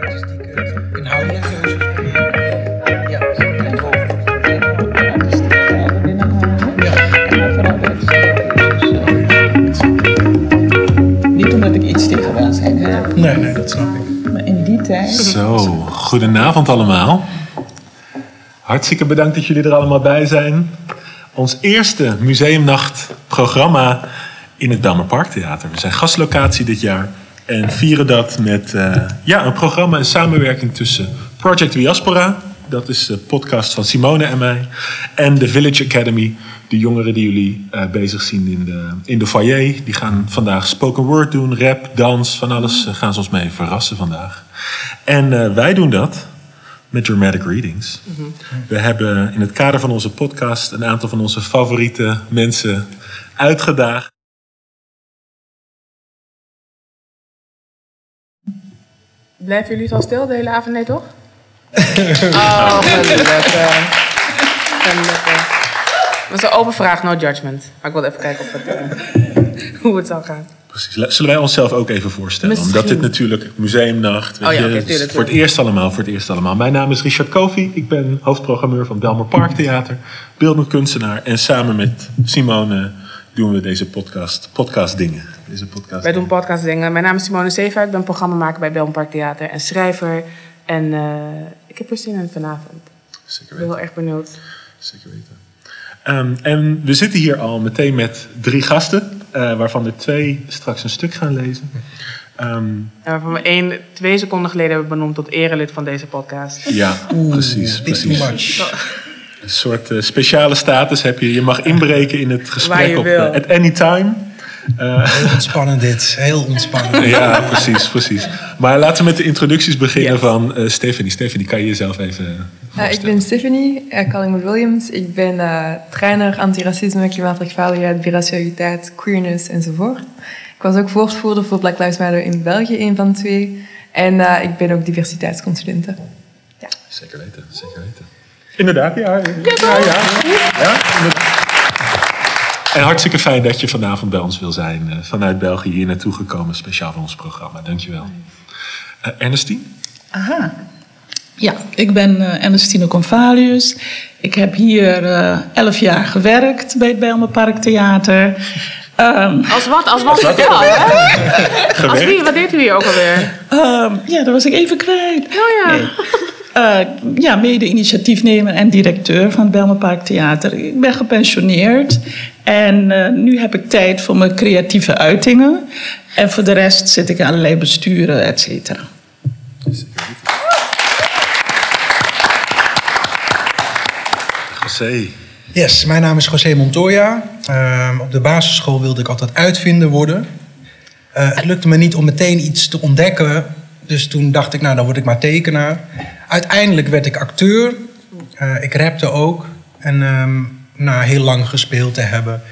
artistieke, inhoudelijke keuzes. Ja, en artistiek gelden binnenhalen. En vooral de Niet omdat ik iets tegen welzijn heb, Nee, nee, dat snap ik. maar in die tijd. Zo, goedenavond allemaal. Hartstikke bedankt dat jullie er allemaal bij zijn. Ons eerste museumnachtprogramma in het Belmer Parktheater. We zijn gastlocatie dit jaar en vieren dat met eh, ja, een programma in samenwerking tussen Project Diaspora, dat is de podcast van Simone en mij, en de Village Academy, de jongeren die jullie eh, bezig zien in de, in de foyer. Die gaan vandaag spoken word doen, rap, dans, van alles eh, gaan ze ons mee verrassen vandaag. En wij doen dat met dramatic readings. We hebben in het kader van onze podcast een aantal van onze favoriete mensen uitgedaagd. Blijven jullie zo stil de hele avond? Nee, toch? oh, gelukkig. Gelukkig. Dat is een open vraag, no judgment. Maar ik wilde even kijken of het, eh, hoe het zou gaan. Precies. Zullen wij onszelf ook even voorstellen? Misschien. Omdat dit natuurlijk museumnacht. Oh ja, is tuurlijk, Voor het eerst allemaal, voor het eerst allemaal. Mijn naam is Richard Kofi. Ik ben hoofdprogrammeur van Belmer Parktheater, beeldend kunstenaar. En samen met Simone doen we deze podcast, podcast dingen. Deze podcast Wij doen podcast dingen. Mijn naam is Simone Seva. Ik ben programmamaker bij Belm Park Theater en schrijver. En eh, ik heb er zin in vanavond. Zeker Ik ben weten. heel erg benieuwd. Zeker weten. Ehm, en we zitten hier al meteen met drie gasten, eh, waarvan er twee straks een stuk gaan lezen. Ehm, En waarvan we één, twee seconden geleden hebben benoemd tot erelid van deze podcast. ja, precies. Precies. Een soort eh, speciale status heb je. Je mag inbreken in het gesprek op eh, at any time. Heel ontspannen dit. Heel ontspannen. Ja, precies, precies. Maar laten we met de introducties beginnen Yes. van eh Stephanie. Stephanie, kan je jezelf even Eh, ik ben Stephanie uh, Collingwood Williams. Ik ben eh, trainer antiracisme, klimaatrechtvaardigheid, biracialiteit, queerness enzovoort. Ik was ook woordvoerder voor Black Lives Matter in België, een van de twee. En eh, ik ben ook diversiteitsconsulente. Zeker weten, zeker weten. Inderdaad, ja. Ja, ja. ja inderdaad. En hartstikke fijn dat je vanavond bij ons wil zijn. eh, vanuit België hier naartoe gekomen, speciaal voor ons programma. Dankjewel. Uh, Ernestine? Aha. Ja, ik ben eh, Ernestine Convalius. Ik heb hier eh, elf jaar gewerkt bij het Bijlmer Parktheater. Ehm, Als wat? Als wat? Hè? Als wie? Gewerkt? Wat deed u hier ook alweer? ehm, ja, dat was ik even kwijt. Oh ja. Nee. Eh, ja, mede-initiatiefnemer en directeur van het Bijlmer Parktheater. Ik ben gepensioneerd en eh, nu heb ik tijd voor mijn creatieve uitingen. En voor de rest zit ik in allerlei besturen, et cetera. José. Yes, mijn naam is José Montoya. Ehm, op de basisschool wilde ik altijd uitvinder worden. Eh, het lukte me niet om meteen iets te ontdekken. Dus toen dacht ik, nou, dan word ik maar tekenaar. Uiteindelijk werd ik acteur. Eh, ik rapte ook. En ehm, na heel lang gespeeld te hebben...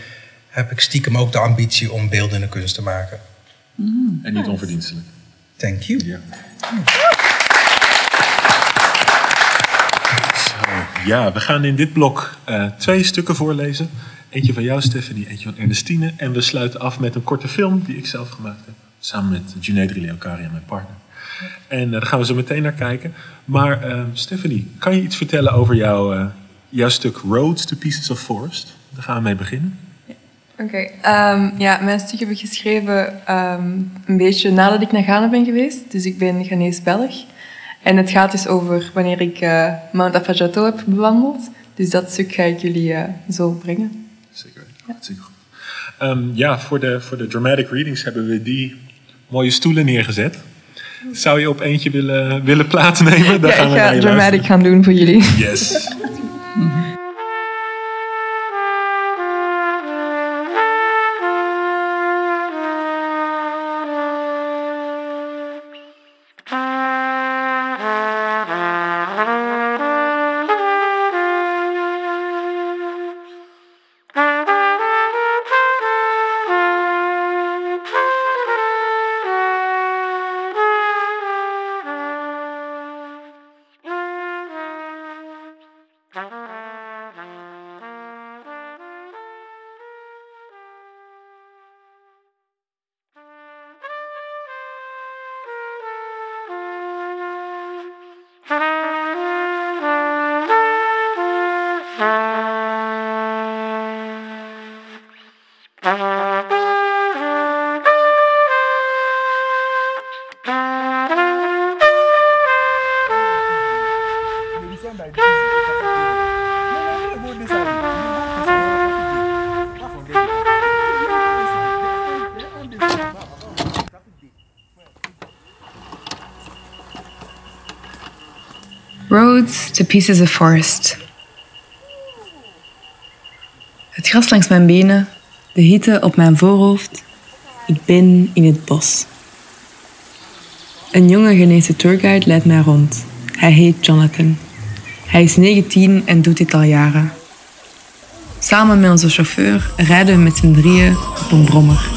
heb ik stiekem ook de ambitie om beeldende kunst te maken. En niet onverdienstelijk. Thank you. Ja. Zo, ja, we gaan in dit blok eh, twee stukken voorlezen. Eentje van jou, Stephanie, eentje van Ernestine. En we sluiten af met een korte film die ik zelf gemaakt heb. Samen met Junaid Leokari, mijn partner. En eh, daar gaan we zo meteen naar kijken. Maar eh, Stephanie, kan je iets vertellen over jouw, eh, jouw stuk Roads to Pieces of Forest? Daar gaan we mee beginnen. Oké, ehm, ja, mijn stuk heb ik geschreven ehm, een beetje nadat ik naar Ghana ben geweest. Dus ik ben Ghanese-Belg. En het gaat dus over wanneer ik Mount Afadjato heb bewandeld. Dus dat stuk ga ik jullie zo brengen. Zeker. Hartstikke goed. Ehm, ja, voor de, voor de dramatic readings hebben we die mooie stoelen neergezet. Zou je op eentje willen, willen plaatsnemen? Dan ja, gaan ik we naar ga dramatic gaan doen voor jullie. Yes. To pieces of forest. Het gras langs mijn benen, de hitte op mijn voorhoofd. Ik ben in het bos. Een jonge Ghanese tourguide leidt mij rond. Hij heet Jonathan. Hij is 19 en doet dit al jaren. Samen met onze chauffeur rijden we met z'n drieën op een brommer.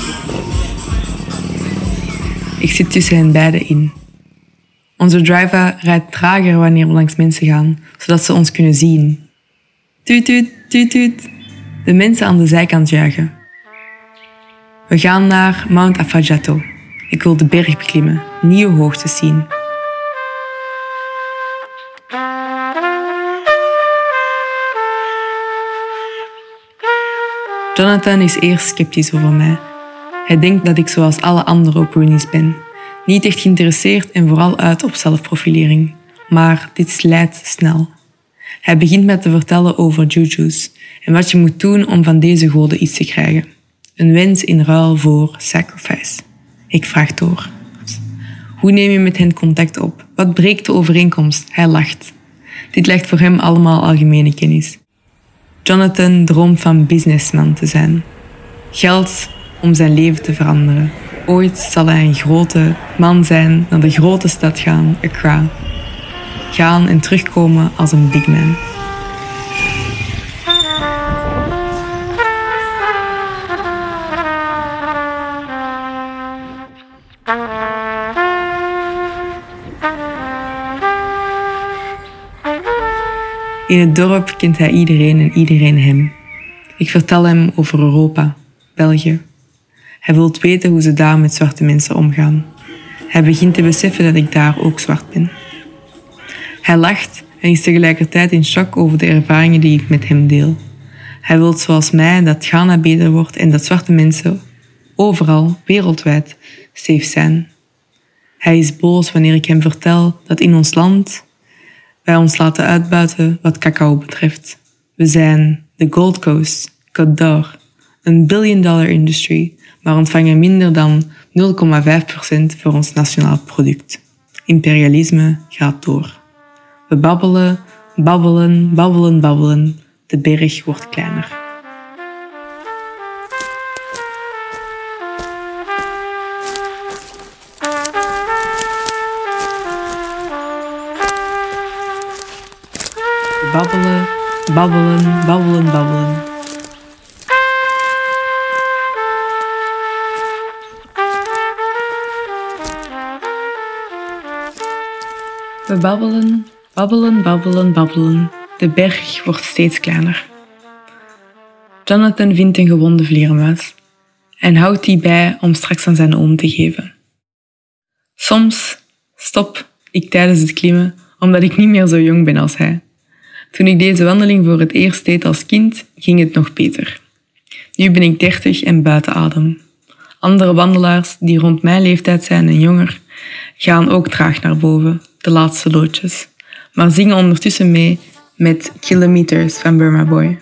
Ik zit tussen hen beiden in. Onze driver rijdt trager wanneer we langs mensen gaan, zodat ze ons kunnen zien. Tuut, tuut, tuut, tuut. De mensen aan de zijkant juichen. We gaan naar Mount Afadjato. Ik wil de berg beklimmen, nieuwe hoogtes zien. Jonathan is eerst sceptisch over mij. Hij denkt dat ik zoals alle andere opinies ben. Niet echt geïnteresseerd en vooral uit op zelfprofilering. Maar dit slijt snel. Hij begint met te vertellen over juju's en wat je moet doen om van deze goden iets te krijgen. Een wens in ruil voor sacrifice. Ik vraag door. Hoe neem je met hen contact op? Wat breekt de overeenkomst? Hij lacht. Dit lijkt voor hem allemaal algemene kennis. Jonathan droomt van businessman te zijn. Geld om zijn leven te veranderen. Ooit zal hij een grote man zijn, naar de grote stad gaan, Accra. Gaan en terugkomen als een big man. In het dorp kent hij iedereen en iedereen hem. Ik vertel hem over Europa, België. Hij wil weten hoe ze daar met zwarte mensen omgaan. Hij begint te beseffen dat ik daar ook zwart ben. Hij lacht en is tegelijkertijd in shock over de ervaringen die ik met hem deel. Hij wil zoals mij dat Ghana beter wordt en dat zwarte mensen overal, wereldwijd, safe zijn. Hij is boos wanneer ik hem vertel dat in ons land wij ons laten uitbuiten wat cacao betreft. We zijn de Gold Coast, Côte een billion dollar industry, maar ontvangen minder dan 0,5% voor ons nationaal product. Imperialisme gaat door. We babbelen, babbelen, babbelen, babbelen. De berg wordt kleiner. Babbelen, babbelen, babbelen, babbelen. We babbelen, babbelen, babbelen, babbelen. De berg wordt steeds kleiner. Jonathan vindt een gewonde vleermuis en houdt die bij om straks aan zijn oom te geven. Soms stop ik tijdens het klimmen omdat ik niet meer zo jong ben als hij. Toen ik deze wandeling voor het eerst deed als kind, ging het nog beter. Nu ben ik dertig en buiten adem. Andere wandelaars die rond mijn leeftijd zijn en jonger, gaan ook traag naar boven, de laatste loodjes, maar zingen ondertussen mee met Kilometers van Burma Boy.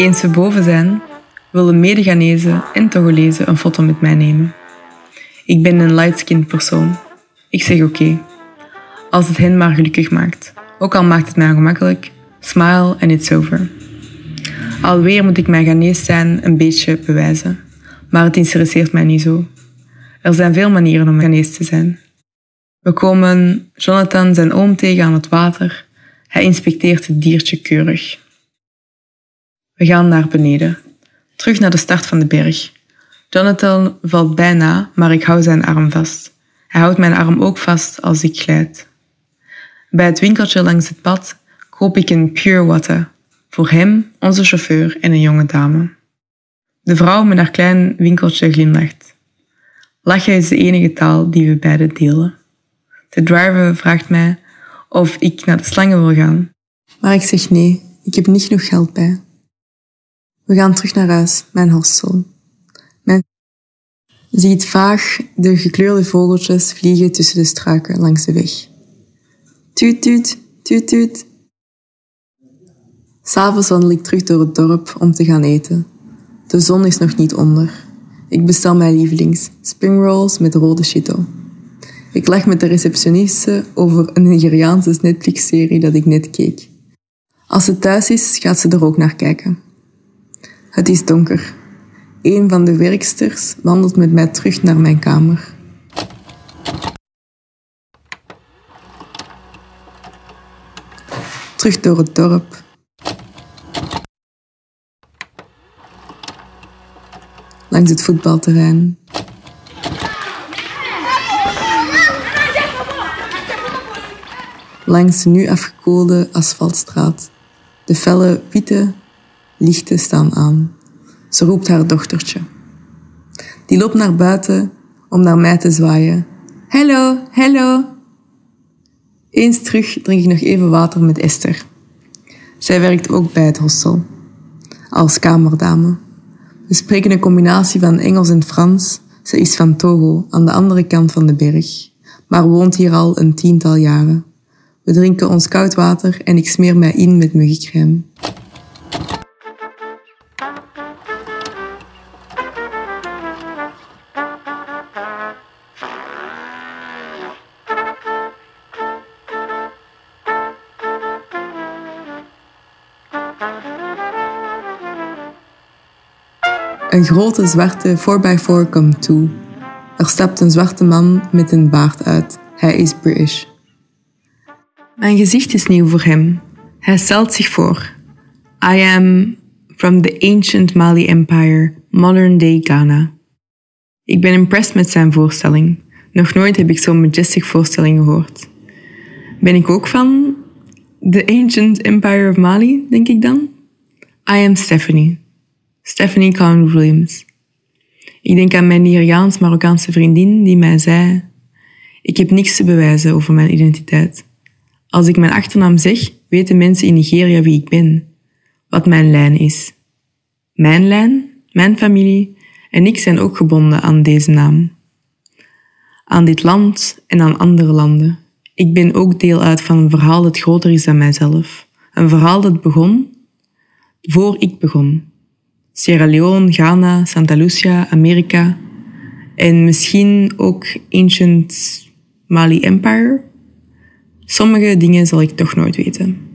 Eens we boven zijn, willen mede en Togolezen een foto met mij nemen. Ik ben een light-skinned persoon. Ik zeg oké. Als het hen maar gelukkig maakt. Ook al maakt het mij gemakkelijk. Smile and it's over. Alweer moet ik mijn Ghanese zijn een beetje bewijzen. Maar het interesseert mij niet zo. Er zijn veel manieren om Ghanese te zijn. We komen Jonathan zijn oom tegen aan het water. Hij inspecteert het diertje keurig. We gaan naar beneden. Terug naar de start van de berg. Jonathan valt bijna, maar ik hou zijn arm vast. Hij houdt mijn arm ook vast als ik glijd. Bij het winkeltje langs het pad koop ik een Pure Water. Voor hem, onze chauffeur en een jonge dame. De vrouw met haar klein winkeltje glimlacht. Lachen is de enige taal die we beiden delen. De driver vraagt mij of ik naar de slangen wil gaan. Maar ik zeg nee, ik heb niet genoeg geld bij. We gaan terug naar huis, mijn hostel. Men ziet vaag de gekleurde vogeltjes vliegen tussen de struiken langs de weg. Tuut, tuut, tuut, tuut. S'avonds wandel ik terug door het dorp om te gaan eten. De zon is nog niet onder. Ik bestel mijn lievelings, springrolls met rode chito. Ik lag met de receptioniste over een Nigeriaanse Netflix-serie dat ik net keek. Als ze thuis is, gaat ze er ook naar kijken. Het is donker. Een van de werksters wandelt met mij terug naar mijn kamer. Terug door het dorp. Langs het voetbalterrein. Langs de nu afgekoelde asfaltstraat. De felle witte lichten staan aan. Ze roept haar dochtertje. Die loopt naar buiten om naar mij te zwaaien. Hallo, hallo. Eens terug drink ik nog even water met Esther. Zij werkt ook bij het hostel, als kamerdame. We spreken een combinatie van Engels en Frans. Ze is van Togo, aan de andere kant van de berg, maar woont hier al een tiental jaren. We drinken ons koud water en ik smeer mij in met muggencrème. Een grote zwarte 4x4 komt toe. Er stapt een zwarte man met een baard uit. Hij is British. Mijn gezicht is nieuw voor hem. Hij stelt zich voor. I am from the ancient Mali Empire, modern day Ghana. Ik ben impressed met zijn voorstelling. Nog nooit heb ik zo'n majestic voorstelling gehoord. Ben ik ook van the ancient Empire of Mali, denk ik dan? I am Stephanie. Stephanie Cowan Williams. Ik denk aan mijn Nigeriaans-Marokkaanse vriendin die mij zei: Ik heb niks te bewijzen over mijn identiteit. Als ik mijn achternaam zeg, weten mensen in Nigeria wie ik ben, wat mijn lijn is. Mijn lijn, mijn familie en ik zijn ook gebonden aan deze naam. Aan dit land en aan andere landen. Ik ben ook deel uit van een verhaal dat groter is dan mijzelf. Een verhaal dat begon voor ik begon. Sierra Leone, Ghana, Santa Lucia, Amerika. En misschien ook Ancient Mali Empire. Sommige dingen zal ik toch nooit weten.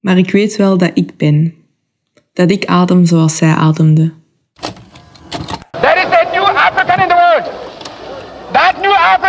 Maar ik weet wel dat ik ben. Dat ik adem zoals zij ademde. There is a new African in the world. That new African.